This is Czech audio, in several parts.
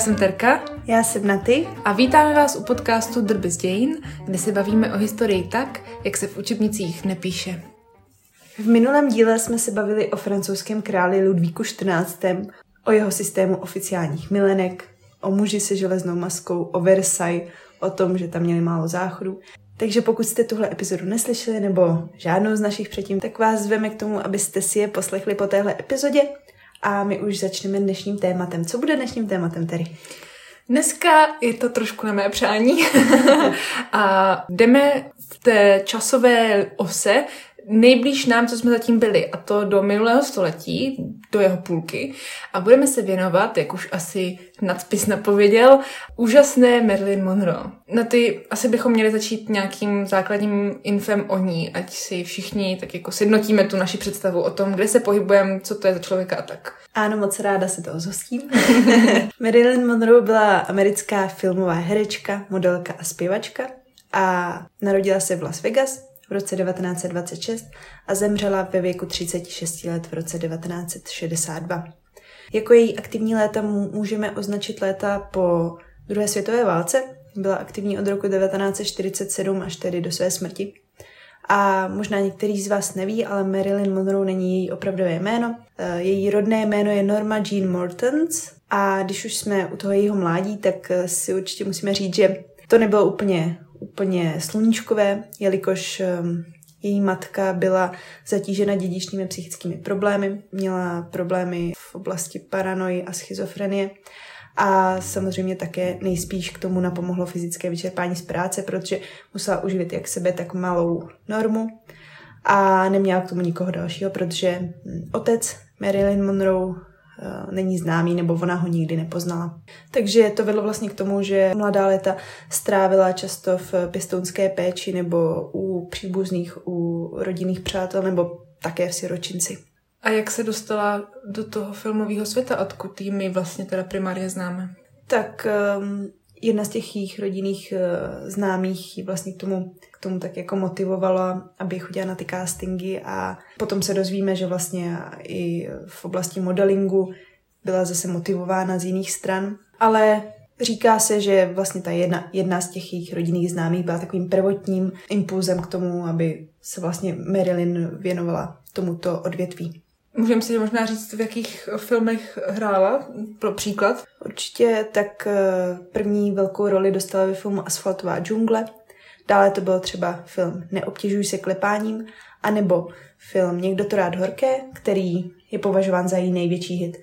Já jsem Terka. Já jsem Naty. A vítáme vás u podcastu Drby z dějin, kde se bavíme o historii tak, jak se v učebnicích nepíše. V minulém díle jsme se bavili o francouzském králi Ludvíku XIV., o jeho systému oficiálních milenek, o muži se železnou maskou, o Versailles, o tom, že tam měli málo záchodu. Takže pokud jste tuhle epizodu neslyšeli nebo žádnou z našich předtím, tak vás zveme k tomu, abyste si je poslechli po téhle epizodě a my už začneme dnešním tématem. Co bude dnešním tématem tedy? Dneska je to trošku na mé přání a jdeme v té časové ose nejblíž nám, co jsme zatím byli, a to do minulého století, do jeho půlky. A budeme se věnovat, jak už asi nadpis napověděl, úžasné Marilyn Monroe. Na ty asi bychom měli začít nějakým základním infem o ní, ať si všichni tak jako sjednotíme tu naši představu o tom, kde se pohybujeme, co to je za člověka a tak. Ano, moc ráda se toho zhostím. Marilyn Monroe byla americká filmová herečka, modelka a zpěvačka a narodila se v Las Vegas v roce 1926 a zemřela ve věku 36 let v roce 1962. Jako její aktivní léta můžeme označit léta po druhé světové válce. Byla aktivní od roku 1947 až tedy do své smrti. A možná některý z vás neví, ale Marilyn Monroe není její opravdové jméno. E, její rodné jméno je Norma Jean Mortons a když už jsme u toho jejího mládí, tak si určitě musíme říct, že to nebylo úplně úplně sluníčkové, jelikož ehm, její matka byla zatížena dědičnými psychickými problémy, měla problémy v oblasti paranoji a schizofrenie a samozřejmě také nejspíš k tomu napomohlo fyzické vyčerpání z práce, protože musela uživit jak sebe, tak malou normu a neměla k tomu nikoho dalšího, protože hm, otec Marilyn Monroe není známý nebo ona ho nikdy nepoznala. Takže to vedlo vlastně k tomu, že mladá léta strávila často v pěstounské péči nebo u příbuzných, u rodinných přátel nebo také v siročinci. A jak se dostala do toho filmového světa, odkud jí my vlastně teda primárně známe? Tak um, jedna z těch jejich rodinných uh, známých ji vlastně k tomu, k tomu tak jako motivovala, aby chodila na ty castingy a potom se dozvíme, že vlastně i v oblasti modelingu byla zase motivována z jiných stran. Ale říká se, že vlastně ta jedna, jedna z těch jejich rodinných známých byla takovým prvotním impulzem k tomu, aby se vlastně Marilyn věnovala tomuto odvětví. Můžeme si možná říct, v jakých filmech hrála, pro příklad? Určitě, tak eh, první velkou roli dostala ve filmu Asfaltová džungle, dále to byl třeba film Neobtěžuj se klepáním, anebo film Někdo to rád horké, který je považován za její největší hit.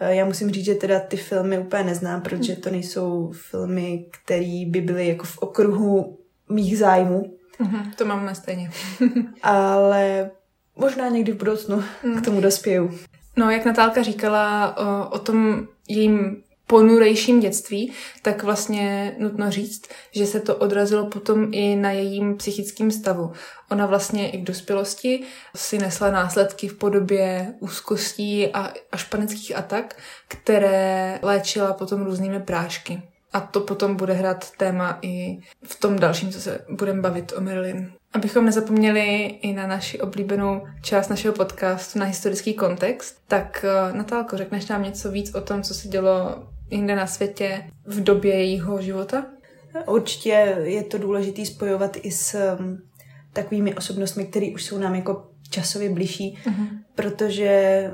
Eh, já musím říct, že teda ty filmy úplně neznám, protože to nejsou filmy, které by byly jako v okruhu mých zájmů. Mm-hmm, to máme stejně. Ale možná někdy v budoucnu k tomu dospěju. No, jak Natálka říkala o, o tom jejím ponurejším dětství, tak vlastně nutno říct, že se to odrazilo potom i na jejím psychickém stavu. Ona vlastně i v dospělosti si nesla následky v podobě úzkostí a až panických atak, které léčila potom různými prášky. A to potom bude hrát téma i v tom dalším, co se budeme bavit o Marilyn. Abychom nezapomněli i na naši oblíbenou část našeho podcastu, na historický kontext, tak eh, Natálko, řekneš nám něco víc o tom, co se dělo jinde na světě v době jejího života? Určitě je to důležité spojovat i s um, takovými osobnostmi, které už jsou nám jako časově blížší, uh-huh. protože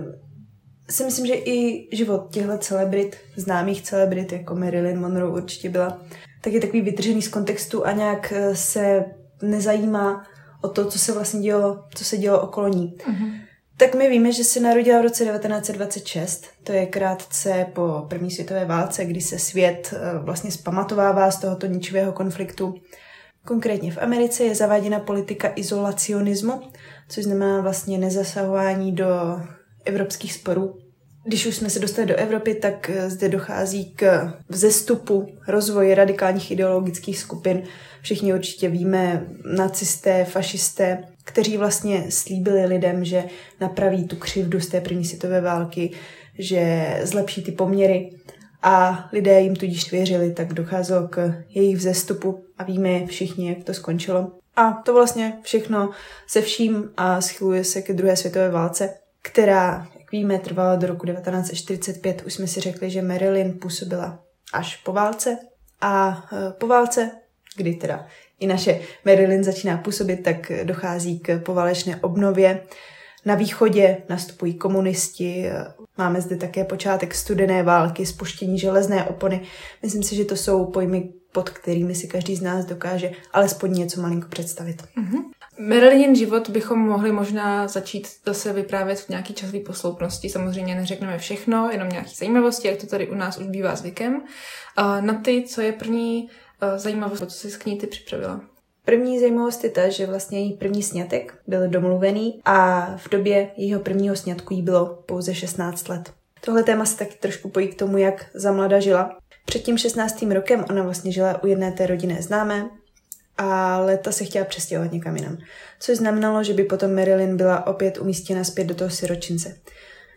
si myslím, že i život těchto celebrit, známých celebrit, jako Marilyn Monroe určitě byla, tak je takový vytržený z kontextu a nějak eh, se nezajímá o to, co se vlastně dělo, co se dělo okolo ní. Uh-huh. Tak my víme, že se narodila v roce 1926, to je krátce po první světové válce, kdy se svět eh, vlastně zpamatovává z tohoto ničivého konfliktu. Konkrétně v Americe je zaváděna politika izolacionismu, což znamená vlastně nezasahování do evropských sporů. Když už jsme se dostali do Evropy, tak eh, zde dochází k vzestupu rozvoji radikálních ideologických skupin. Všichni určitě víme, nacisté, fašisté, kteří vlastně slíbili lidem, že napraví tu křivdu z té první světové války, že zlepší ty poměry a lidé jim tudíž věřili, tak docházelo k jejich vzestupu a víme všichni, jak to skončilo. A to vlastně všechno se vším a schyluje se ke druhé světové válce, která, jak víme, trvala do roku 1945. Už jsme si řekli, že Marilyn působila až po válce. A e, po válce, kdy teda i naše Marilyn začíná působit, tak dochází k poválečné obnově. Na východě nastupují komunisti, máme zde také počátek studené války, spuštění železné opony. Myslím si, že to jsou pojmy, pod kterými si každý z nás dokáže alespoň něco malinko představit. Mm-hmm. Marilynin život bychom mohli možná začít zase vyprávět v nějaký časové posloupnosti. Samozřejmě neřekneme všechno, jenom nějaké zajímavosti, jak to tady u nás už bývá zvykem. Na ty, co je první zajímavost, co jsi z knihy ty připravila? První zajímavost je ta, že vlastně její první snětek byl domluvený a v době jejího prvního snětku jí bylo pouze 16 let. Tohle téma se taky trošku pojí k tomu, jak za mlada žila. Před tím 16. rokem ona vlastně žila u jedné té rodinné známé, ale ta se chtěla přestěhovat někam jinam. Což znamenalo, že by potom Marilyn byla opět umístěna zpět do toho siročince.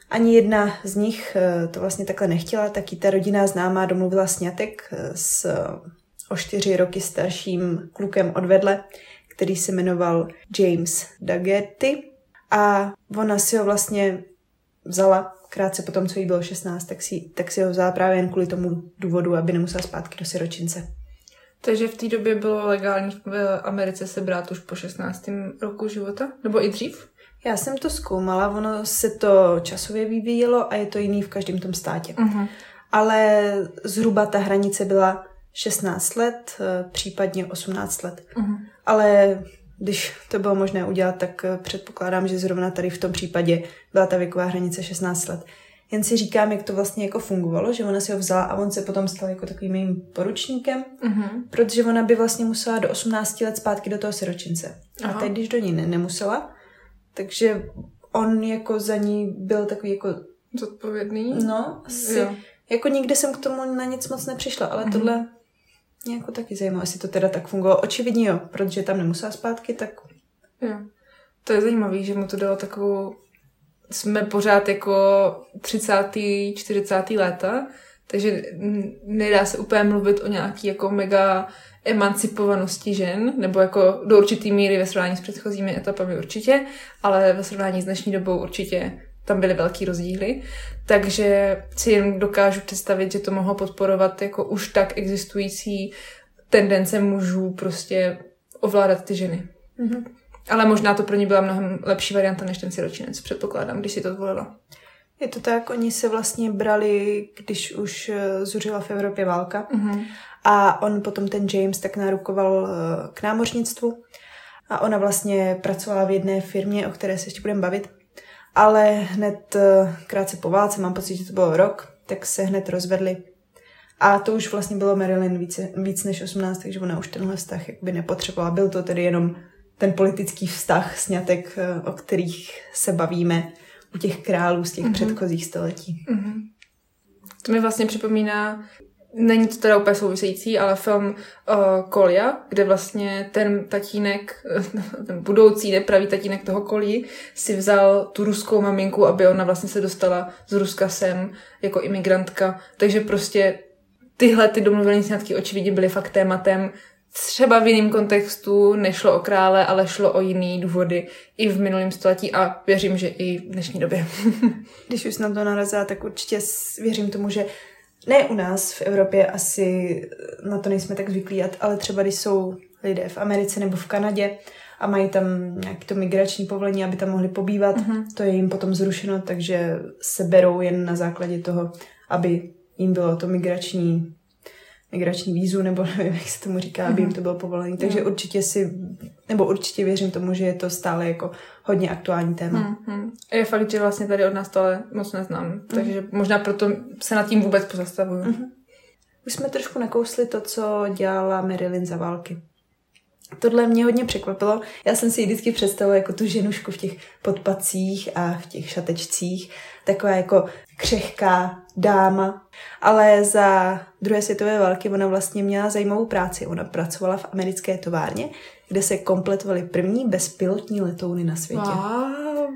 Ani jedna z nich eh, to vlastně takhle nechtěla, taky ta rodinná známá domluvila snětek eh, s o čtyři roky starším klukem odvedle, který se jmenoval James Dagetti a ona si ho vlastně vzala krátce po tom, co jí bylo 16, tak si, tak si ho vzala právě jen kvůli tomu důvodu, aby nemusela zpátky do siročince. Takže v té době bylo legální v Americe se brát už po 16. roku života? Nebo i dřív? Já jsem to zkoumala, ono se to časově vyvíjelo a je to jiný v každém tom státě. Uh-huh. Ale zhruba ta hranice byla 16 let, eh, případně 18 let. Uh-huh. Ale když to bylo možné udělat, tak eh, předpokládám, že zrovna tady v tom případě byla ta věková hranice 16 let. Jen si říkám, jak to vlastně jako fungovalo, že ona si ho vzala a on se potom stal jako takovým mým poručníkem, uh-huh. protože ona by vlastně musela do 18 let zpátky do toho siročince. Aha. A teď, když do ní ne, nemusela, takže on jako za ní byl takový jako... Zodpovědný? No, asi. Jo. Jako nikdy jsem k tomu na nic moc nepřišla, ale uh-huh. tohle mě jako taky zajímalo, jestli to teda tak fungovalo. Očividně jo, protože tam nemusela zpátky, tak... Jo. To je zajímavé, že mu to dalo takovou... Jsme pořád jako 30. 40. léta, takže nedá se úplně mluvit o nějaký jako mega emancipovanosti žen, nebo jako do určitý míry ve srovnání s předchozími etapami určitě, ale ve srovnání s dnešní dobou určitě tam byly velký rozdíly, takže si jen dokážu představit, že to mohlo podporovat jako už tak existující tendence mužů prostě ovládat ty ženy. Mm-hmm. Ale možná to pro ně byla mnohem lepší varianta než ten siročinec, předpokládám, když si to zvolila. Je to tak, oni se vlastně brali, když už eh, zuřila v Evropě válka mm-hmm. a on potom ten James tak nárukoval eh, k námořnictvu a ona vlastně pracovala v jedné firmě, o které se ještě budeme bavit ale hned eh, krátce po válce, mám pocit, že to bylo rok, tak se hned rozvedli. A to už vlastně bylo Marilyn víc, víc než 18, takže ona už tenhle vztah jakoby nepotřebovala. Byl to tedy jenom ten politický vztah, snětek, eh, o kterých se bavíme u těch králů z těch mm-hmm. předchozích století. Mm-hmm. To mi vlastně připomíná Není to teda úplně související, ale film uh, Kolia, kde vlastně ten tatínek, ten budoucí nepravý tatínek toho Kolí, si vzal tu ruskou maminku, aby ona vlastně se dostala z Ruska sem jako imigrantka. Takže prostě tyhle ty domluvené sňatky očividně byly fakt tématem. Třeba v jiném kontextu nešlo o krále, ale šlo o jiný důvody i v minulém století a věřím, že i v dnešní době. Když už na to narazila, tak určitě věřím tomu, že ne u nás v Evropě asi na to nejsme tak zvyklí, ale třeba když jsou lidé v Americe nebo v Kanadě a mají tam nějaké to migrační povolení, aby tam mohli pobývat, uh-huh. to je jim potom zrušeno, takže se berou jen na základě toho, aby jim bylo to migrační migrační vízu, nebo nevím, jak se tomu říká, aby jim mhm. to bylo povolené. Takže no. určitě si, nebo určitě věřím tomu, že je to stále jako hodně aktuální téma. Mm-hmm. Je fakt, že vlastně tady od nás to ale moc neznám, mm. takže možná proto se nad tím vůbec pozastavuju. Mm-hmm. Už jsme trošku nakousli to, co dělala Marilyn za války. Tohle mě hodně překvapilo. Já jsem si ji vždycky představila jako tu ženušku v těch podpacích a v těch šatečcích. Taková jako křehká dáma. Ale za druhé světové války ona vlastně měla zajímavou práci. Ona pracovala v americké továrně, kde se kompletovaly první bezpilotní letouny na světě. Wow.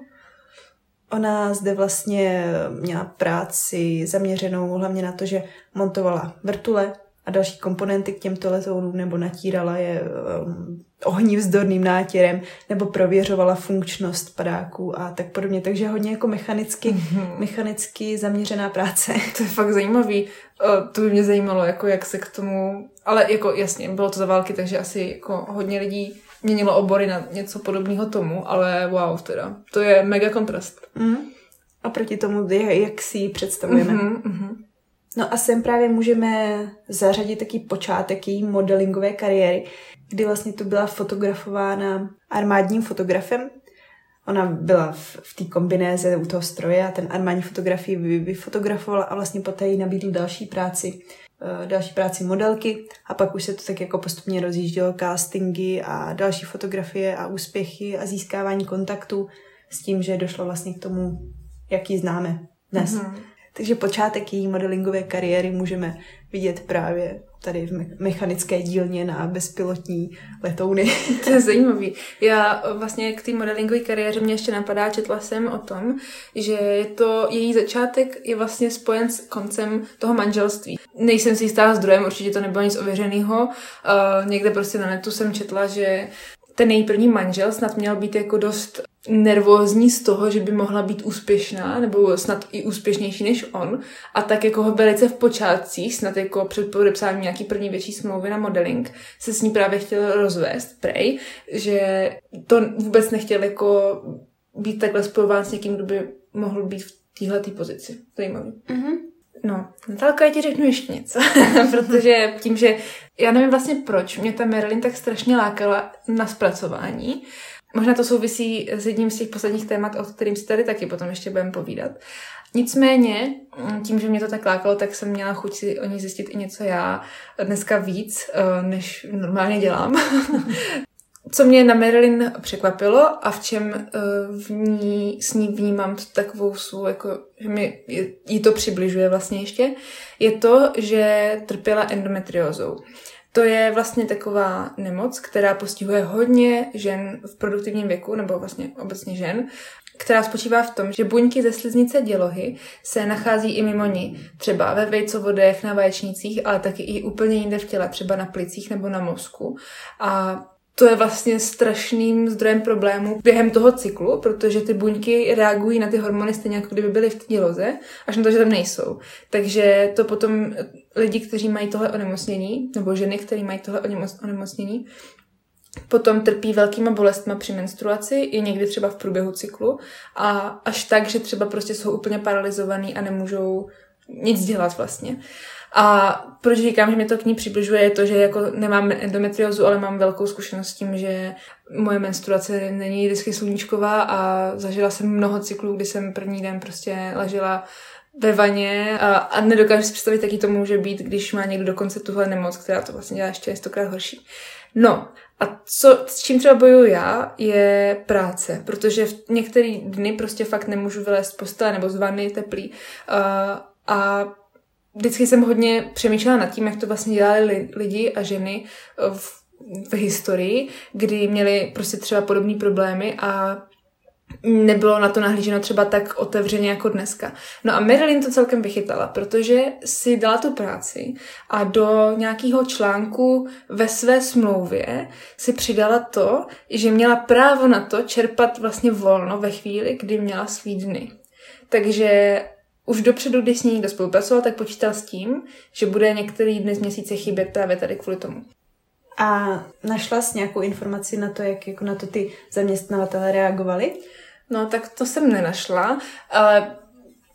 Ona zde vlastně měla práci zaměřenou hlavně na to, že montovala vrtule, a další komponenty k těmto letounům, nebo natírala je um, ohnivzdorným nátěrem, nebo prověřovala funkčnost padáků a tak podobně. Takže hodně jako mechanicky, mm-hmm. mechanicky zaměřená práce. To je fakt zajímavý. To by mě zajímalo, jako jak se k tomu... Ale jako jasně, bylo to za války, takže asi jako hodně lidí měnilo obory na něco podobného tomu, ale wow, teda. To je mega kontrast. Mm. A proti tomu, jak si ji představujeme. Mm-hmm, No a sem právě můžeme zařadit taký počátek její modelingové kariéry, kdy vlastně to byla fotografována armádním fotografem. Ona byla v, v té kombinéze u toho stroje a ten armádní fotografii vy, vyfotografovala a vlastně poté jí nabídl další práci, uh, další práci modelky a pak už se to tak jako postupně rozjíždělo castingy a další fotografie a úspěchy a získávání kontaktu s tím, že došlo vlastně k tomu, jak ji známe dnes. Mm-hmm. Takže počátek její modelingové kariéry můžeme vidět právě tady v mechanické dílně na bezpilotní letouny. To je zajímavý. Já vlastně k té modelingové kariéře mě ještě napadá, četla jsem o tom, že je to, její začátek je vlastně spojen s koncem toho manželství. Nejsem si jistá zdrojem, určitě to nebylo nic ověřeného. Uh, někde prostě na netu jsem četla, že ten její první manžel snad měl být jako dost nervózní z toho, že by mohla být úspěšná, nebo snad i úspěšnější než on. A tak jako ho velice v počátcích, snad jako před podepsáním nějaký první větší smlouvy na modeling, se s ní právě chtěl rozvést, prej, že to vůbec nechtěl jako být takhle spojován s někým, kdo by mohl být v téhle pozici. Zajímavý. Mm-hmm. No, Natálka, já ti řeknu ještě něco, protože tím, že já nevím vlastně proč, mě ta Marilyn tak strašně lákala na zpracování. Možná to souvisí s jedním z těch posledních témat, o kterým si tady taky potom ještě budeme povídat. Nicméně, tím, že mě to tak lákalo, tak jsem měla chuť si o ní zjistit i něco já dneska víc, eh, než normálně dělám. Co mě na Marilyn překvapilo a v čem uh, v ní, s ní vnímám takovou svou, jako, že mi jí to přibližuje vlastně ještě, je to, že trpěla endometriózou. To je vlastně taková nemoc, která postihuje hodně žen v produktivním věku, nebo vlastně obecně žen, která spočívá v tom, že buňky ze sliznice dělohy se nachází i mimo ní, třeba ve vejcovodech, na vaječnících, ale taky i úplně jinde v těle, třeba na plicích nebo na mozku. A to je vlastně strašným zdrojem problémů během toho cyklu, protože ty buňky reagují na ty hormony stejně jako kdyby byly v té až na to, že tam nejsou. Takže to potom lidi, kteří mají tohle onemocnění, nebo ženy, které mají tohle onemocnění, potom trpí velkýma bolestma při menstruaci, i někdy třeba v průběhu cyklu a až tak, že třeba prostě jsou úplně paralizovaný a nemůžou nic dělat vlastně. A proč říkám, že mě to k ní přibližuje, je to, že jako nemám endometriozu, ale mám velkou zkušenost s tím, že moje menstruace není vždycky sluníčková a zažila jsem mnoho cyklů, kdy jsem první den prostě ležela ve vaně a, a nedokážu si představit, jaký to může být, když má někdo dokonce tuhle nemoc, která to vlastně dělá ještě stokrát horší. No, a co, s čím třeba bojuju já, je práce, protože v některé dny prostě fakt nemůžu vylézt z postele nebo z vany teplý. Uh, a vždycky jsem hodně přemýšlela nad tím, jak to vlastně dělali lidi a ženy v, v historii, kdy měli prostě třeba podobné problémy a nebylo na to nahlíženo třeba tak otevřeně jako dneska. No a Marilyn to celkem vychytala, protože si dala tu práci a do nějakého článku ve své smlouvě si přidala to, že měla právo na to čerpat vlastně volno ve chvíli, kdy měla svý dny. Takže už dopředu, když s ní někdo spolupracoval, tak počítal s tím, že bude některý dny z měsíce chybět právě tady kvůli tomu. A našla jsi nějakou informaci na to, jak jako na to ty zaměstnavatele reagovali? No, tak to jsem nenašla, ale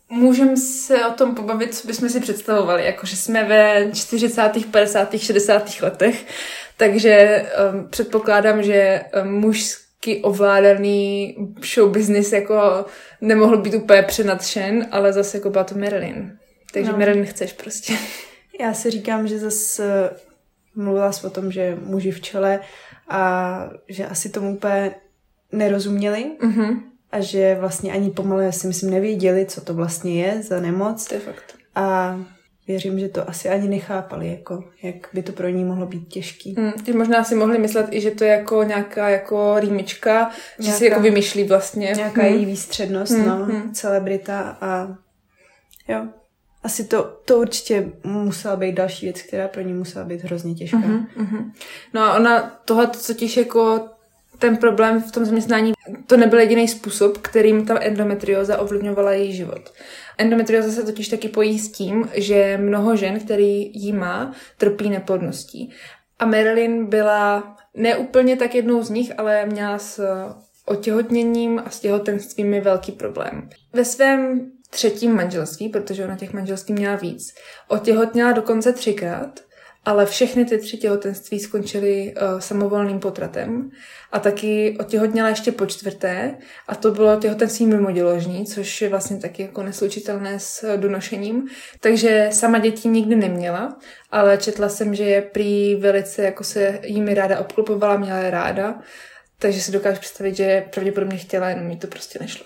můžeme se o tom pobavit, co bychom si představovali, jakože jsme ve 40., 50., 60. letech, takže um, předpokládám, že um, mužský ovládaný show business jako nemohl být úplně přenadšen, ale zase jako byla to Marilyn. Takže no. Marilyn chceš prostě. Já si říkám, že zase mluvila jsi o tom, že muži v čele a že asi tomu úplně nerozuměli. Mm-hmm a že vlastně ani pomalu, si myslím, nevěděli, co to vlastně je za nemoc. To je fakt. A věřím, že to asi ani nechápali, jako, jak by to pro ní mohlo být těžký. Hmm, ty možná si mohli myslet i, že to je jako nějaká jako rýmička, že nějaká, si jako vymýšlí vlastně. Nějaká hmm. její výstřednost, hmm. no, hmm. celebrita a jo. asi to, to určitě musela být další věc, která pro ní musela být hrozně těžká. Uh-huh, uh-huh. No a ona tohle totiž jako ten problém v tom zaměstnání, to nebyl jediný způsob, kterým ta endometrioza ovlivňovala její život. Endometrioza se totiž taky pojí s tím, že mnoho žen, který jí má, trpí neplodností. A Marilyn byla neúplně tak jednou z nich, ale měla s otěhotněním a s těhotenstvím velký problém. Ve svém třetím manželství, protože ona těch manželství měla víc, otěhotněla dokonce třikrát ale všechny ty tři těhotenství skončily uh, samovolným potratem a taky otěhotněla ještě po čtvrté a to bylo těhotenství mimoděložní, což je vlastně taky jako neslučitelné s donošením. Takže sama děti nikdy neměla, ale četla jsem, že je prý velice jako se jimi ráda obklopovala, měla je ráda, takže si dokážu představit, že pravděpodobně chtěla, jenom mi to prostě nešlo.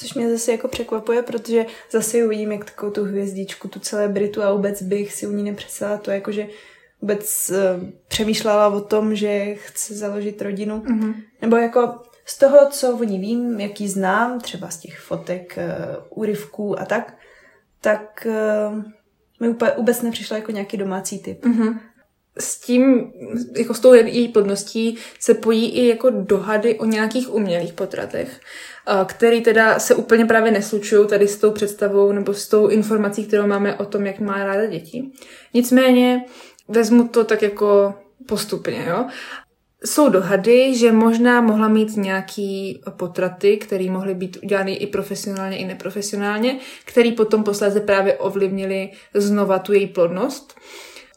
Což mě zase jako překvapuje, protože zase uvidím, jak takovou tu hvězdičku, tu celebritu a vůbec bych si u ní nepředstavila to, jako že vůbec uh, přemýšlela o tom, že chce založit rodinu. Mm-hmm. Nebo jako z toho, co o ní vím, jaký znám, třeba z těch fotek, uh, úryvků a tak, tak uh, mi úplně vůbec nepřišla jako nějaký domácí typ. Mm-hmm s tím, jako s tou její plodností se pojí i jako dohady o nějakých umělých potratech, který teda se úplně právě neslučují tady s tou představou nebo s tou informací, kterou máme o tom, jak má ráda děti. Nicméně vezmu to tak jako postupně, jo. Jsou dohady, že možná mohla mít nějaký potraty, které mohly být udělány i profesionálně, i neprofesionálně, který potom posléze právě ovlivnili znova tu její plodnost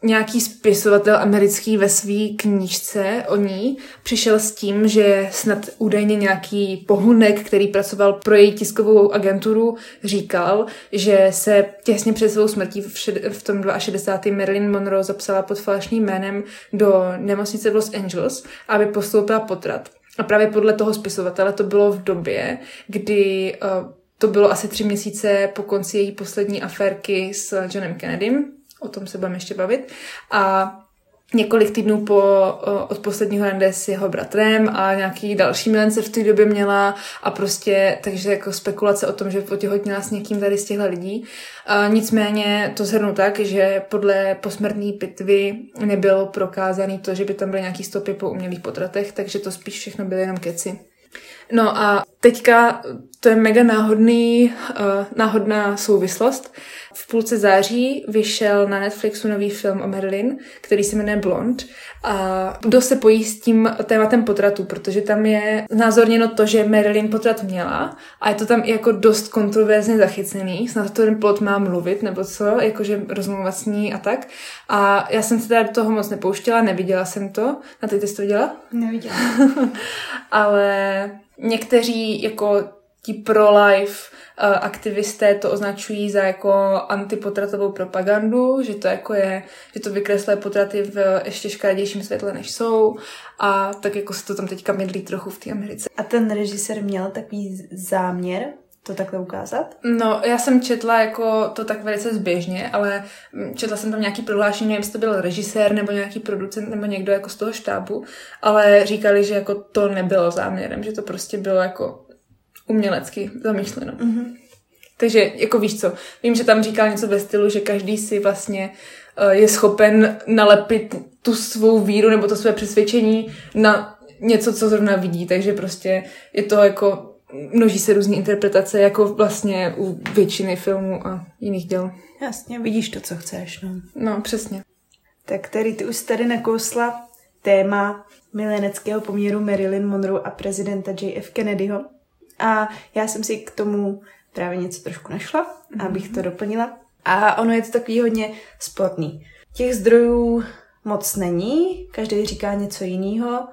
nějaký spisovatel americký ve své knížce o ní přišel s tím, že snad údajně nějaký pohunek, který pracoval pro její tiskovou agenturu, říkal, že se těsně před svou smrtí v, šed- v tom 62. Marilyn Monroe zapsala pod falešným jménem do nemocnice v Los Angeles, aby postoupila potrat. A právě podle toho spisovatele to bylo v době, kdy uh, to bylo asi tři měsíce po konci její poslední aférky s Johnem Kennedym, o tom se budeme ještě bavit. A několik týdnů po, od posledního rande s jeho bratrem a nějaký další milence v té době měla a prostě, takže jako spekulace o tom, že otěhotněla s někým tady z těchto lidí. A nicméně to zhrnu tak, že podle posmrtné pitvy nebylo prokázané to, že by tam byly nějaký stopy po umělých potratech, takže to spíš všechno byly jenom keci. No a teďka to je mega náhodný, uh, náhodná souvislost. V půlce září vyšel na Netflixu nový film o Marilyn, který se jmenuje Blond. A dost se pojí s tím tématem potratu, protože tam je znázorněno to, že Marilyn potrat měla a je to tam i jako dost kontroverzně zachycený. Snad to ten plot má mluvit, nebo co, jakože rozmluvat s ní a tak. A já jsem se teda do toho moc nepouštěla, neviděla jsem to. Na ty jsi to viděla? Neviděla. Ale někteří jako ti pro-life uh, aktivisté to označují za jako antipotratovou propagandu, že to jako je, že to vykresluje potraty v ještě škaredějším světle, než jsou a tak jako se to tam teďka mydlí trochu v té Americe. A ten režisér měl takový záměr to takhle ukázat? No, já jsem četla jako to tak velice zběžně, ale četla jsem tam nějaký prohlášení, nevím, jestli to byl režisér nebo nějaký producent nebo někdo jako z toho štábu, ale říkali, že jako to nebylo záměrem, že to prostě bylo jako umělecky zamýšleno. Mm-hmm. Takže jako víš co, vím, že tam říkal něco ve stylu, že každý si vlastně uh, je schopen nalepit tu svou víru nebo to své přesvědčení na něco, co zrovna vidí, takže prostě je to jako množí se různé interpretace, jako vlastně u většiny filmů a jiných děl. Jasně, vidíš to, co chceš, no. No, přesně. Tak tady ty už tady nakousla téma mileneckého poměru Marilyn Monroe a prezidenta JF Kennedyho. A já jsem si k tomu právě něco trošku našla, mm-hmm. abych to doplnila. A ono je to takový hodně sporný. Těch zdrojů moc není, každý říká něco jiného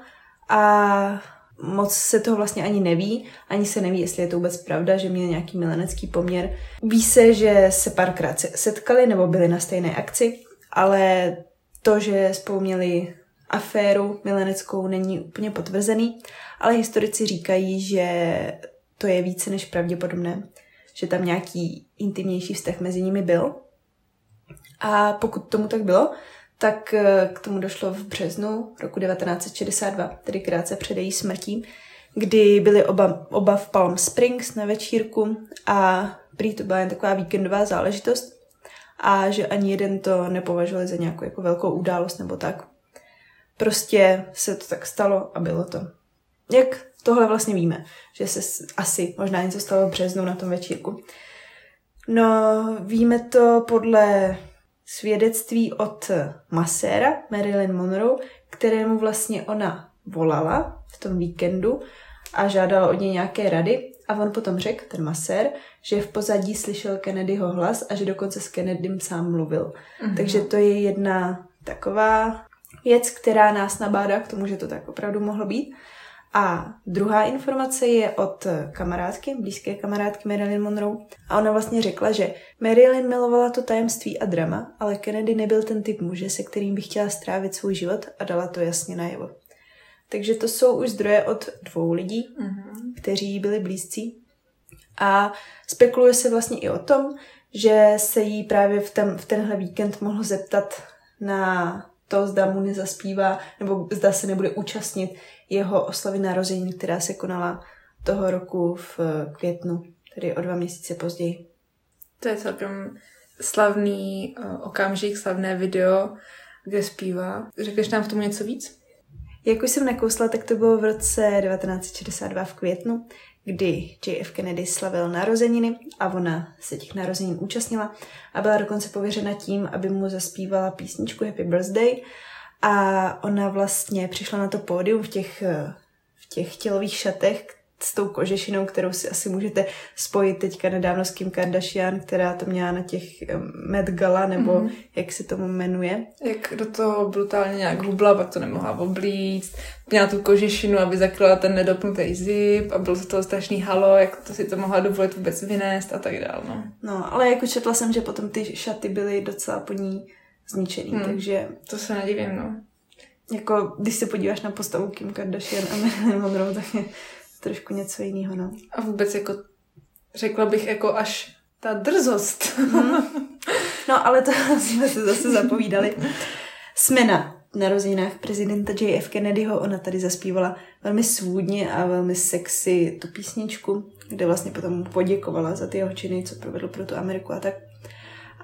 a moc se toho vlastně ani neví, ani se neví, jestli je to vůbec pravda, že měl nějaký milenecký poměr. Ví se, že se párkrát setkali nebo byli na stejné akci, ale to, že spolu měli aféru mileneckou, není úplně potvrzený, ale historici říkají, že to je více než pravděpodobné, že tam nějaký intimnější vztah mezi nimi byl. A pokud tomu tak bylo, tak eh, k tomu došlo v březnu roku 1962, tedy krátce před její smrtí, kdy byli oba, oba v Palm Springs na večírku a prý to byla jen taková víkendová záležitost a že ani jeden to nepovažovali za nějakou jako velkou událost nebo tak. Prostě se to tak stalo a bylo to. Jak tohle vlastně víme, že se asi možná něco stalo v březnu na tom večírku. No, víme to podle svědectví od maséra Marilyn Monroe, kterému vlastně ona volala v tom víkendu a žádala od něj nějaké rady a on potom řekl, ten masér, že v pozadí slyšel Kennedyho hlas a že dokonce s Kennedym sám mluvil. Mm-hmm. Takže to je jedna taková věc, která nás nabádá k tomu, že to tak opravdu mohlo být. A druhá informace je od kamarádky, blízké kamarádky Marilyn Monroe. A ona vlastně řekla, že Marilyn milovala to tajemství a drama, ale Kennedy nebyl ten typ muže, se kterým by chtěla strávit svůj život a dala to jasně najevo. Takže to jsou už zdroje od dvou lidí, mm-hmm. kteří byli blízcí. A spekuluje se vlastně i o tom, že se jí právě v, ten, v tenhle víkend mohlo zeptat na to, zda mu nezaspívá, nebo zda se nebude účastnit jeho oslavy narození, která se konala toho roku v květnu, tedy o dva měsíce později. To je celkem slavný uh, okamžik, slavné video, kde zpívá. Řekneš nám v tomu něco víc? Jak už jsem nakousla, tak to bylo v roce 1962 v květnu, kdy JF Kennedy slavil narozeniny a ona se těch narozenin účastnila a byla dokonce pověřena tím, aby mu zaspívala písničku Happy Birthday a ona vlastně přišla na to pódium v těch, v těch tělových šatech, s tou kožešinou, kterou si asi můžete spojit teďka nedávno s Kim Kardashian, která to měla na těch Met Gala, nebo mm-hmm. jak se tomu jmenuje. Jak do toho brutálně nějak hubla, pak to nemohla oblíct. Měla tu kožešinu, aby zakryla ten nedopnutý zip a bylo to toho strašný halo, jak to si to mohla dovolit vůbec vynést a tak dále. No. no, ale jako četla jsem, že potom ty šaty byly docela po ní zničený, hmm. takže... To se nedivím, no. Jako, když se podíváš na postavu Kim Kardashian a Marilyn Monroe, tak je trošku něco jiného, no. A vůbec jako, řekla bych jako až ta drzost. Mm. No, ale to jsme se zase zapovídali. Jsme na narozeninách prezidenta JF Kennedyho. Ona tady zaspívala velmi svůdně a velmi sexy tu písničku, kde vlastně potom poděkovala za ty jeho činy, co provedl pro tu Ameriku a tak.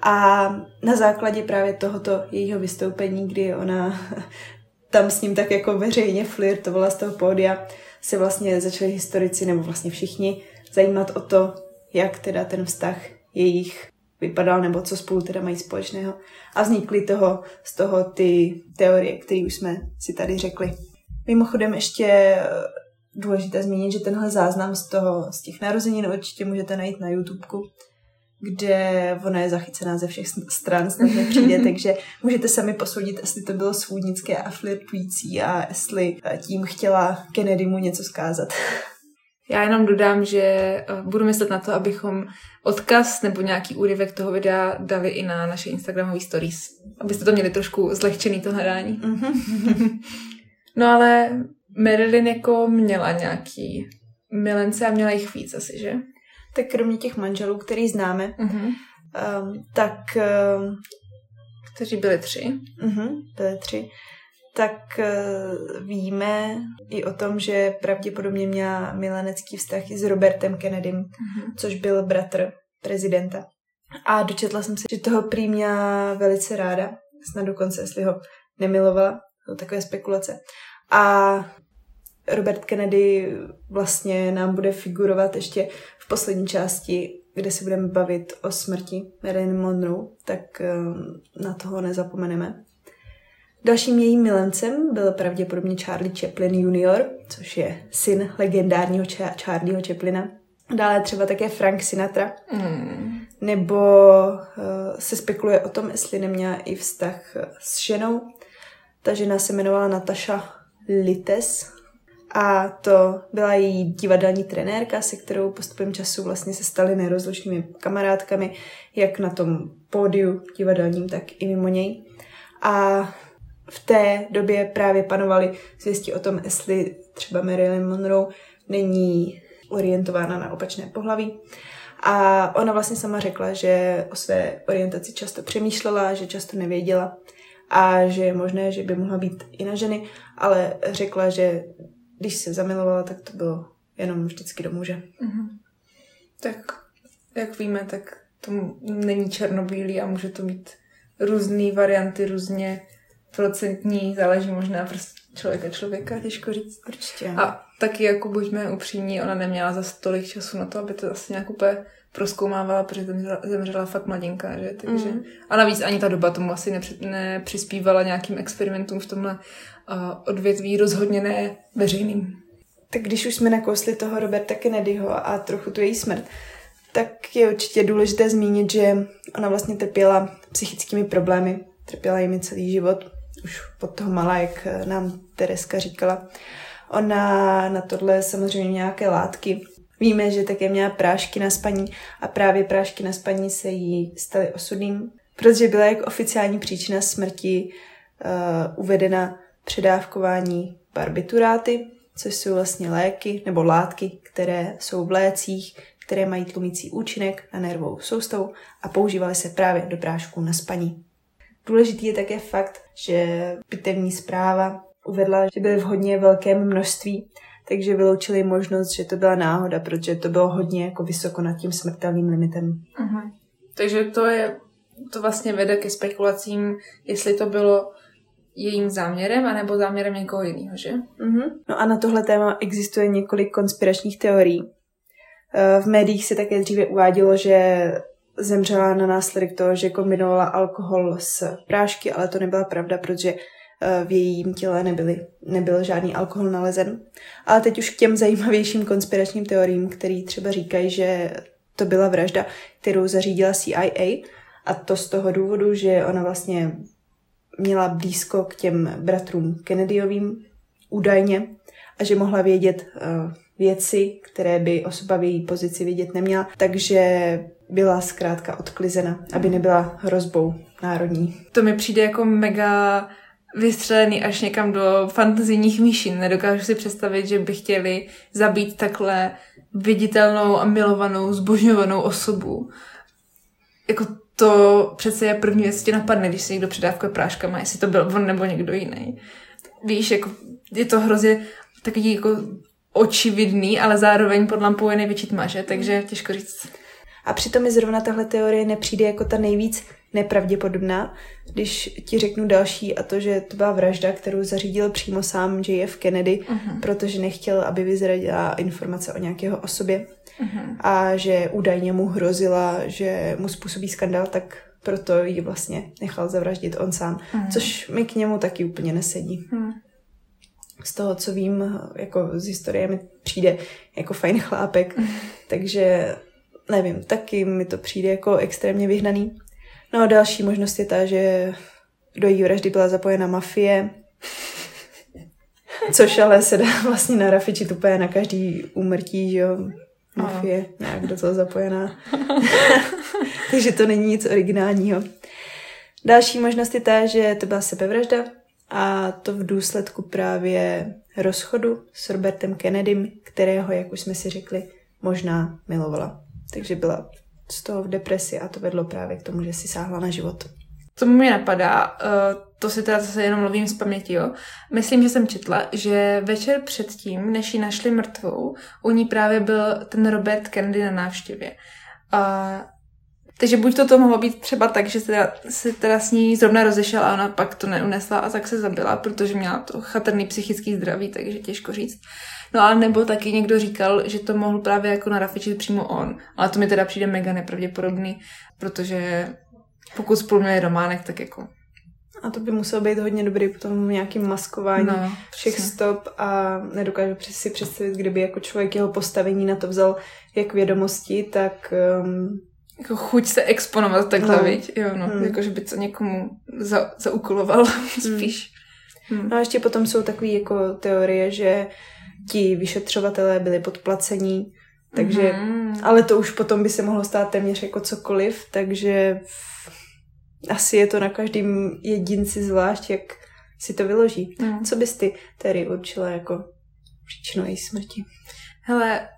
A na základě právě tohoto jejího vystoupení, kdy ona tam s ním tak jako veřejně flirtovala z toho pódia, se vlastně začali historici, nebo vlastně všichni, zajímat o to, jak teda ten vztah jejich vypadal, nebo co spolu teda mají společného. A vznikly toho, z toho ty teorie, které už jsme si tady řekli. Mimochodem ještě eh, důležité zmínit, že tenhle záznam z toho, z těch narozenin určitě můžete najít na YouTubeku kde ona je zachycená ze všech stran, snad nepřijde, takže můžete sami posoudit, jestli to bylo svůdnické a flirtující a jestli eh, tím chtěla Kennedy mu něco zkázat. Já jenom dodám, že eh, budu myslet na to, abychom odkaz nebo nějaký úryvek toho videa dali i na naše Instagramové stories, abyste to měli trošku zlehčený to hledání. Mm-hmm. no ale Marilyn jako měla nějaký milence a měla jich víc asi, že? Tak kromě těch manželů, který známe, uh-huh. um, tak... Um, Kteří byli tři. Uh-huh, byli tři. Tak uh, víme i o tom, že pravděpodobně měla milenecký vztah i s Robertem Kennedym, uh-huh. což byl bratr prezidenta. A dočetla jsem se, že toho prý měla velice ráda, snad dokonce, jestli ho nemilovala, to takové spekulace. A Robert Kennedy vlastně nám bude figurovat ještě v poslední části, kde se budeme bavit o smrti Marilyn Monroe, tak ehm, na toho nezapomeneme. Dalším jejím milencem byl pravděpodobně Charlie Chaplin junior, což je syn legendárního Charlieho Chaplina. Dále třeba také Frank Sinatra. Mm. Nebo uh, se spekuluje o tom, jestli neměla i vztah s ženou. Ta žena se jmenovala Natasha Lites a to byla její divadelní trenérka, se kterou postupem času vlastně se staly nerozlučnými kamarádkami, jak na tom pódiu divadelním, tak i mimo něj. A v té době právě panovaly zvěsti o tom, jestli třeba Marilyn Monroe není orientována na opačné pohlaví. A ona vlastně sama řekla, že o své orientaci často přemýšlela, že často nevěděla a že je možné, že by mohla být i na ženy, ale řekla, že když se zamilovala, tak to bylo jenom vždycky do muže. Mm-hmm. Tak jak víme, tak to není černobílý a může to mít různé varianty, různě procentní, záleží možná prostě člověka člověka, těžko říct. Určitě. A taky jako buďme upřímní, ona neměla za tolik času na to, aby to asi nějak úplně proskoumávala, protože zemřela, zemřela fakt mladinka, že? Takže, mm. A navíc ani ta doba tomu asi nepři, nepřispívala nějakým experimentům v tomhle odvětví, rozhodně ne veřejným. Tak když už jsme nakousli toho Roberta Kennedyho a trochu tu její smrt, tak je určitě důležité zmínit, že ona vlastně trpěla psychickými problémy, trpěla jimi celý život, už pod toho malá, jak nám Tereska říkala. Ona na tohle samozřejmě nějaké látky. Víme, že také měla prášky na spaní a právě prášky na spaní se jí staly osudným, protože byla jako oficiální příčina smrti uh, uvedena předávkování barbituráty, což jsou vlastně léky nebo látky, které jsou v lécích, které mají tlumící účinek na nervovou soustavu a používaly se právě do prášků na spaní. Důležitý je také fakt, že pitevní zpráva uvedla, že byly v hodně velkém množství, takže vyloučili možnost, že to byla náhoda, protože to bylo hodně jako vysoko nad tím smrtelným limitem. Uh-huh. Takže to je, to vlastně vede ke spekulacím, jestli to bylo jejím záměrem, anebo záměrem někoho jiného, že? Uh-huh. No a na tohle téma existuje několik konspiračních teorií. Eh, v médiích se také dříve uvádělo, že zemřela na následek toho, že kombinovala alkohol s prášky, ale to nebyla pravda, protože eh, v jejím těle nebyly, nebyl žádný alkohol nalezen. Ale teď už k těm zajímavějším konspiračním teoriím, který třeba říkají, že to byla vražda, kterou zařídila CIA a to z toho důvodu, že ona vlastně měla blízko k těm bratrům Kennedyovým údajně a že mohla vědět uh, věci, které by osoba v její pozici vidět neměla, takže byla zkrátka odklizena, aby nebyla hrozbou národní. To mi přijde jako mega vystřelený až někam do fantazijních výšin. Nedokážu si představit, že by chtěli zabít takhle viditelnou a milovanou, zbožňovanou osobu. Jako to přece je první věc, co napadne, když si někdo předávkuje práškama, jestli to byl on nebo někdo jiný. Víš, jako je to hrozně takový jako očividný, ale zároveň pod lampou je největší tma, že? Takže těžko říct. A přitom mi zrovna tahle teorie nepřijde jako ta nejvíc nepravděpodobná, když ti řeknu další a to, že to byla vražda, kterou zařídil přímo sám JF Kennedy, uh-huh. protože nechtěl, aby vyzradila informace o nějakého osobě uh-huh. a že údajně mu hrozila, že mu způsobí skandál, tak proto ji vlastně nechal zavraždit on sám, uh-huh. což mi k němu taky úplně nesedí. Uh-huh z toho, co vím, jako z historie mi přijde jako fajn chlápek, takže nevím, taky mi to přijde jako extrémně vyhnaný. No a další možnost je ta, že do její vraždy byla zapojena mafie, což ale se dá vlastně narafičit úplně na každý úmrtí, že jo, mafie, nějak do toho zapojená. Takže to není nic originálního. Další možnost je ta, že to byla sebevražda, a to v důsledku právě rozchodu s Robertem Kennedym, kterého, jak už jsme si řekli, možná milovala. Takže byla z toho v depresi a to vedlo právě k tomu, že si sáhla na život. To mi napadá, uh, to si teda zase jenom mluvím z paměti, jo. Myslím, že jsem četla, že večer předtím, než ji našli mrtvou, u ní právě byl ten Robert Kennedy na návštěvě. A takže buď to to mohlo být třeba tak, že se teda, se teda s ní zrovna rozešel a ona pak to neunesla a tak se zabila, protože měla to chatrný psychický zdraví, takže těžko říct. No ale nebo taky někdo říkal, že to mohl právě jako narafičit přímo on. Ale to mi teda přijde mega nepravděpodobný, protože pokud spolu měli románek, tak jako a to by muselo být hodně dobrý potom nějakým maskování no, všech přesně. stop a nedokážu si představit, kdyby jako člověk jeho postavení na to vzal jak vědomosti, tak um, jako chuť se exponovat takhle, no. viď? Jo, no. Hmm. Jako, že by to někomu za, zaukoloval spíš. Hmm. No a ještě potom jsou takové jako teorie, že ti vyšetřovatelé byli podplacení, takže, hmm. ale to už potom by se mohlo stát téměř jako cokoliv, takže asi je to na každém jedinci zvlášť, jak si to vyloží. Hmm. Co bys ty tedy určila jako příčinu její smrti? Hele,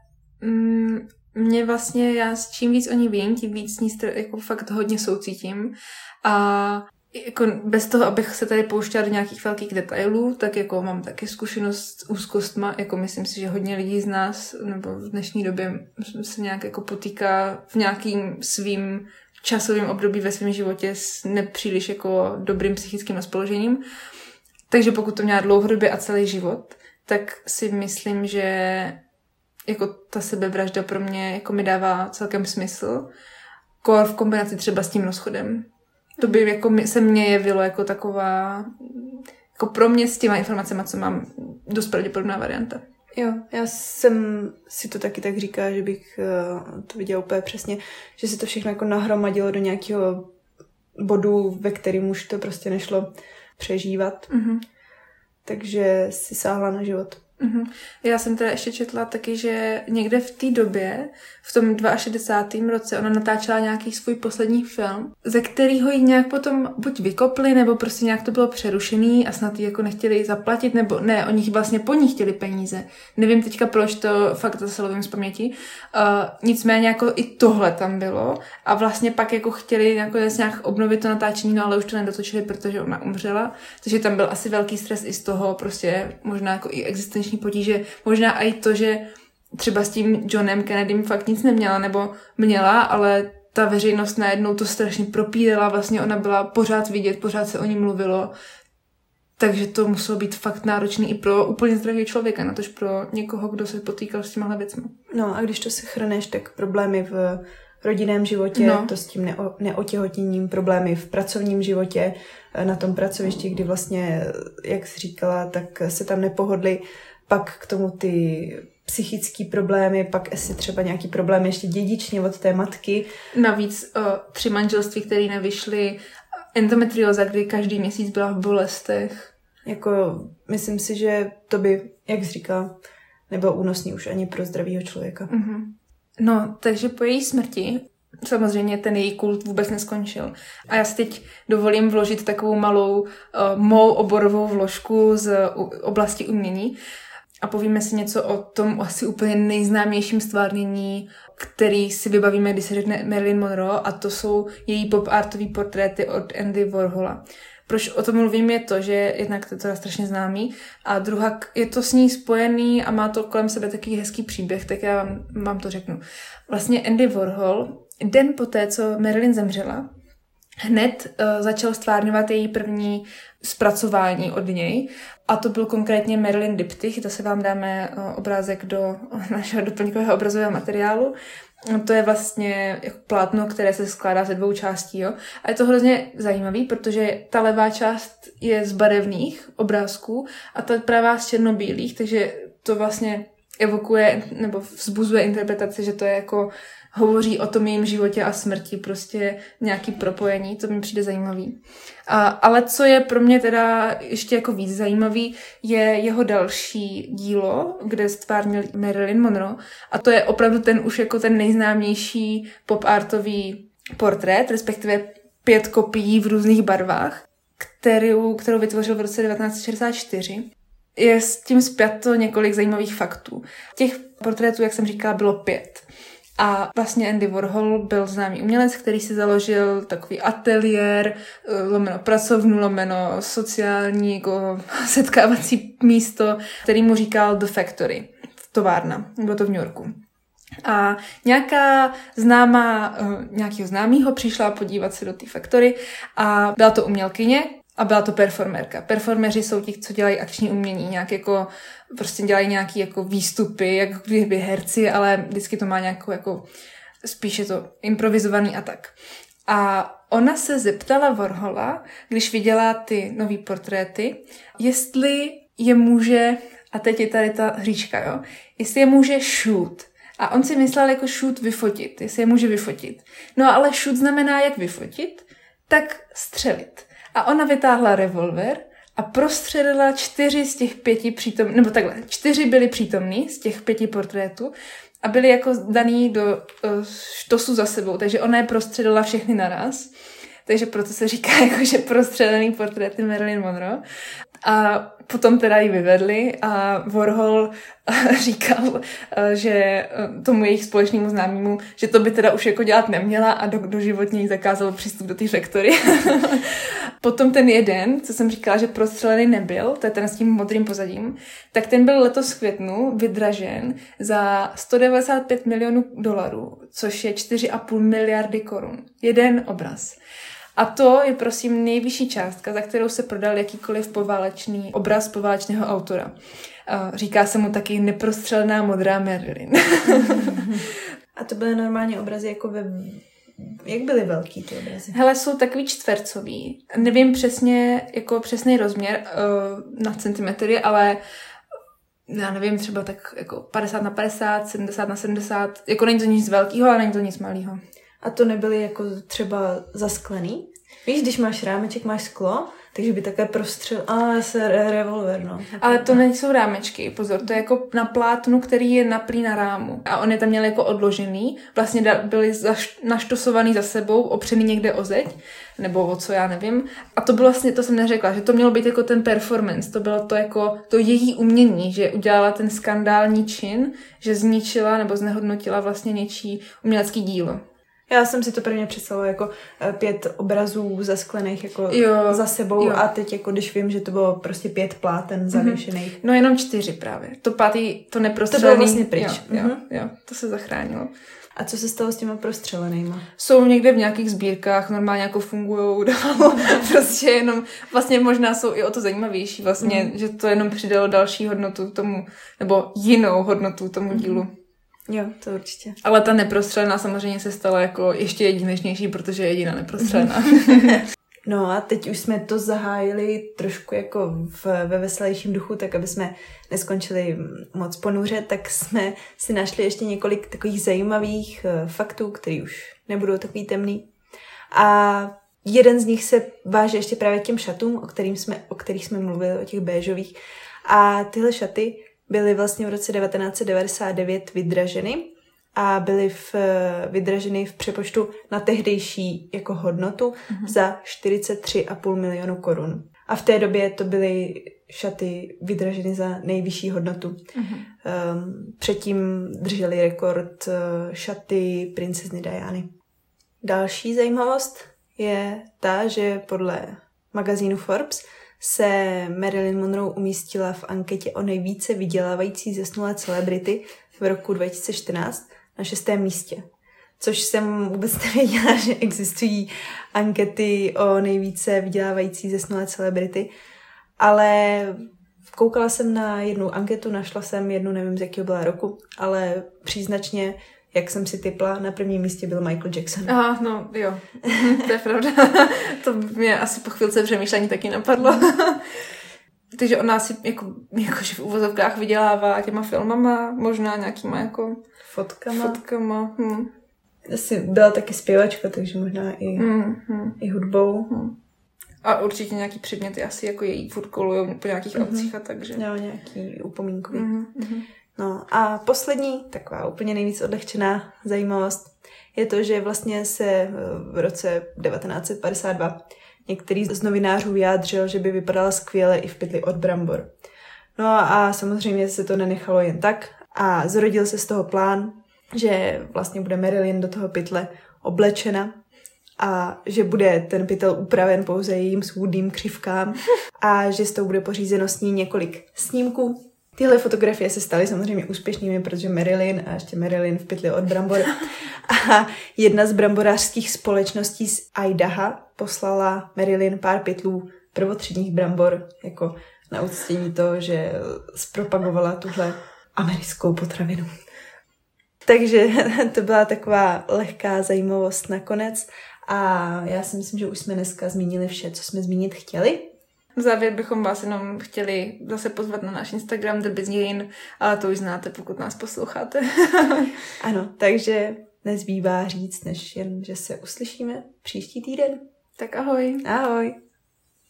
mm, mě vlastně, já s čím víc o ní vím, tím víc ní jako fakt hodně soucítím. A jako bez toho, abych se tady pouštěla do nějakých velkých detailů, tak jako mám taky zkušenost s úzkostma, jako myslím si, že hodně lidí z nás, nebo v dnešní době se nějak jako potýká v nějakým svým časovým období ve svém životě s nepříliš jako dobrým psychickým rozpoložením. Takže pokud to měla dlouhodobě a celý život, tak si myslím, že jako ta sebevražda pro mě jako mi dává celkem smysl. Kor v kombinaci třeba s tím rozchodem. To by jako se mně jevilo jako taková, jako pro mě s těma informacemi, co mám, dost pravděpodobná varianta. Jo, já jsem si to taky tak říká, že bych uh, to viděla úplně přesně, že se to všechno jako nahromadilo do nějakého bodu, ve kterým už to prostě nešlo přežívat. Mm-hmm. Takže si sáhla na život. Mm-hmm. Já jsem teda ještě četla taky, že někde v té době, v tom 62. roce, ona natáčela nějaký svůj poslední film, ze kterého ji nějak potom buď vykopli, nebo prostě nějak to bylo přerušený a snad ji jako nechtěli zaplatit, nebo ne, oni vlastně po ní chtěli peníze. Nevím teďka, proč to fakt zase lovím z paměti. Uh, nicméně jako i tohle tam bylo a vlastně pak jako chtěli jako nějak obnovit to natáčení, no ale už to nedotočili, protože ona umřela. Takže tam byl asi velký stres i z toho, prostě možná jako i existenční existenční potíže, možná i to, že třeba s tím Johnem Kennedym fakt nic neměla, nebo měla, ale ta veřejnost najednou to strašně propírala, vlastně ona byla pořád vidět, pořád se o ní mluvilo, takže to muselo být fakt náročný i pro úplně zdravý člověka, na tož pro někoho, kdo se potýkal s těmahle věcmi. No a když to se chrneš, tak problémy v rodinném životě, no. to s tím neo, neotěhotněním, problémy v pracovním životě, na tom pracovišti, kdy vlastně, jak jsi říkala, tak se tam nepohodli pak k tomu ty psychické problémy, pak asi třeba nějaký problém ještě dědičně od té matky. Navíc o, tři manželství, které nevyšly, endometrioza, kdy každý měsíc byla v bolestech. Jako, myslím si, že to by, jak jsi říkala, nebylo únosný už ani pro zdravého člověka. Mm-hmm. No, takže po její smrti samozřejmě ten její kult vůbec neskončil. A já si teď dovolím vložit takovou malou uh, mou oborovou vložku z uh, oblasti umění a povíme si něco o tom asi úplně nejznámějším stvárnění, který si vybavíme, když se řekne Marilyn Monroe a to jsou její pop-artové portréty od Andy Warhola. Proč o tom mluvím je to, že jednak to je strašně známý a druhá je to s ní spojený a má to kolem sebe takový hezký příběh, tak já vám, vám to řeknu. Vlastně Andy Warhol den poté, co Marilyn zemřela, hned uh, začal stvárňovat její první zpracování od něj. A to byl konkrétně Marilyn Diptych, to se vám dáme uh, obrázek do našeho doplňkového obrazového materiálu. To je vlastně jako plátno, které se skládá ze dvou částí. Jo? A je to hrozně zajímavý, protože ta levá část je z barevných obrázků a ta pravá z černobílých, takže to vlastně evokuje nebo vzbuzuje interpretaci, že to je jako hovoří o tom jejím životě a smrti, prostě nějaký propojení, to mi přijde zajímavý. A, ale co je pro mě teda ještě jako víc zajímavý, je jeho další dílo, kde stvárnil Marilyn Monroe a to je opravdu ten už jako ten nejznámější pop-artový portrét, respektive pět kopií v různých barvách, kterou, kterou vytvořil v roce 1964 je s tím zpěto několik zajímavých faktů. Těch portrétů, jak jsem říkala, bylo pět. A vlastně Andy Warhol byl známý umělec, který si založil takový ateliér, eh, lomeno pracovnu, lomeno sociální jako setkávací místo, který mu říkal The Factory, továrna, bylo to v New Yorku. A nějaká známá, eh, nějakého známého přišla podívat se do té faktory a byla to umělkyně, a byla to performerka. Performeři jsou ti, co dělají akční umění, nějak jako, prostě dělají nějaký jako výstupy, jak kdyby herci, ale vždycky to má nějakou jako, spíše to improvizovaný a tak. A ona se zeptala Warhola, když viděla ty nové portréty, jestli je může, a teď je tady ta hříčka, jo, jestli je může shoot. A on si myslel jako shoot vyfotit, jestli je může vyfotit. No ale shoot znamená jak vyfotit, tak střelit. A ona vytáhla revolver a prostřelila čtyři z těch pěti přítomných, nebo takhle, čtyři byli přítomní z těch pěti portrétů a byli jako daný do uh, štosu za sebou, takže ona je prostřelila všechny naraz. Takže proto se říká, jako, že prostřelený portréty Marilyn Monroe. A potom teda ji vyvedli a Warhol říkal, že tomu jejich společnému známému, že to by teda už jako dělat neměla a do, do životní zakázal přístup do té faktory. potom ten jeden, co jsem říkala, že prostřelený nebyl, to je ten s tím modrým pozadím, tak ten byl letos v květnu vydražen za 195 milionů dolarů, což je 4,5 miliardy korun. Jeden obraz. A to je prosím nejvyšší částka, za kterou se prodal jakýkoliv poválečný obraz poválečného autora. Říká se mu taky neprostřelná modrá Marilyn. A to byly normálně obrazy jako ve jak byly velký ty obrazy? Hele, jsou takový čtvercový. Nevím přesně, jako přesný rozměr uh, na centimetry, ale já nevím, třeba tak jako 50 na 50, 70 na 70. Jako není to nic velkého, ale není to nic malého. A to nebyly jako třeba zasklený? Víš, když máš rámeček, máš sklo, takže by také prostřel... A se re- revolver, no. Ale to nejsou rámečky, pozor, to je jako na plátnu, který je naplý na rámu. A on je tam měl jako odložený, vlastně da, byli zaš, naštosovaný za sebou, opřený někde o zeď, nebo o co já nevím. A to bylo vlastně, to jsem neřekla, že to mělo být jako ten performance, to bylo to jako to její umění, že udělala ten skandální čin, že zničila nebo znehodnotila vlastně něčí umělecký dílo. Já jsem si to prvně představila jako eh, pět obrazů zasklených jako jo, za sebou jo. a teď jako když vím, že to bylo prostě pět pláten mhm. zavěšených. Mm-hmm. No jenom čtyři právě. To pátý, to neprostřelený. To bylo vlastně pryč. Jo, jo, mm-hmm. jo, to se zachránilo. A co se stalo s těma prostřelenýma? Jsou někde v nějakých sbírkách, normálně jako fungují dál. prostě jenom, vlastně možná jsou i o to zajímavější vlastně, mm. že to jenom přidalo další hodnotu tomu, nebo jinou hodnotu tomu dílu. Jo, to určitě. Ale ta neprostřelená samozřejmě se stala jako ještě jedinečnější, protože je jediná neprostřelená. no a teď už jsme to zahájili trošku jako v, ve veselějším duchu, tak aby jsme neskončili moc ponuře, tak jsme si našli ještě několik takových zajímavých uh, faktů, které už nebudou takový temný. A jeden z nich se váže ještě právě k těm šatům, o, kterým jsme, o kterých jsme mluvili, o těch béžových. A tyhle šaty byly vlastně v roce 1999 vydraženy a byly v, vydraženy v přepočtu na tehdejší jako hodnotu mm-hmm. za 43,5 milionu korun. A v té době to byly šaty vydraženy za nejvyšší hodnotu. Mm-hmm. Um, předtím drželi rekord uh, šaty princezny Diany. Další zajímavost je ta, že podle magazínu Forbes se Marilyn Monroe umístila v anketě o nejvíce vydělávající zesnulé celebrity v roku 2014 na šestém místě. Což jsem vůbec nevěděla, že existují ankety o nejvíce vydělávající zesnulé celebrity. Ale koukala jsem na jednu anketu, našla jsem jednu, nevím z jakého byla roku, ale příznačně jak jsem si typla, na prvním místě byl Michael Jackson. Aha, no jo, to je pravda. to mě asi po chvilce přemýšlení taky napadlo. Takže on nás jako, jakože v uvozovkách vydělává těma filmama, možná nějakýma jako fotkama. fotkama. Hm. Asi byla taky zpěvačka, takže možná i, mm, mm. i hudbou. Mm. A určitě nějaký předměty asi jako její furt kolujou po nějakých mm-hmm. akcích a takže. Jo, nějaký upomínkový. Mm-hmm. No a poslední, taková úplně nejvíc odlehčená zajímavost, je to, že vlastně se eh, v roce 1952 některý z novinářů vyjádřil, že by vypadala skvěle i v pytli od brambor. No a samozřejmě se to nenechalo jen tak a zrodil se z toho plán, že vlastně bude Marilyn do toho pytle oblečena a že bude ten pytel upraven pouze jejím svůdným křivkám a že z toho bude pořízeno s ní několik snímků Tyhle fotografie se staly samozřejmě úspěšnými, protože Marilyn a ještě Marilyn v pytli od brambor. A jedna z bramborářských společností z Idaha poslala Marilyn pár pytlů prvotřídních brambor jako na uctění toho, že zpropagovala tuhle americkou potravinu. Takže to byla taková lehká zajímavost nakonec. A já si myslím, že už jsme dneska zmínili vše, co jsme zmínit chtěli. V závěr bychom vás jenom chtěli zase pozvat na náš Instagram The Bizgain, ale to už znáte, pokud nás posloucháte. ano, takže nezbývá říct, než jen, že se uslyšíme příští týden. Tak ahoj. Ahoj.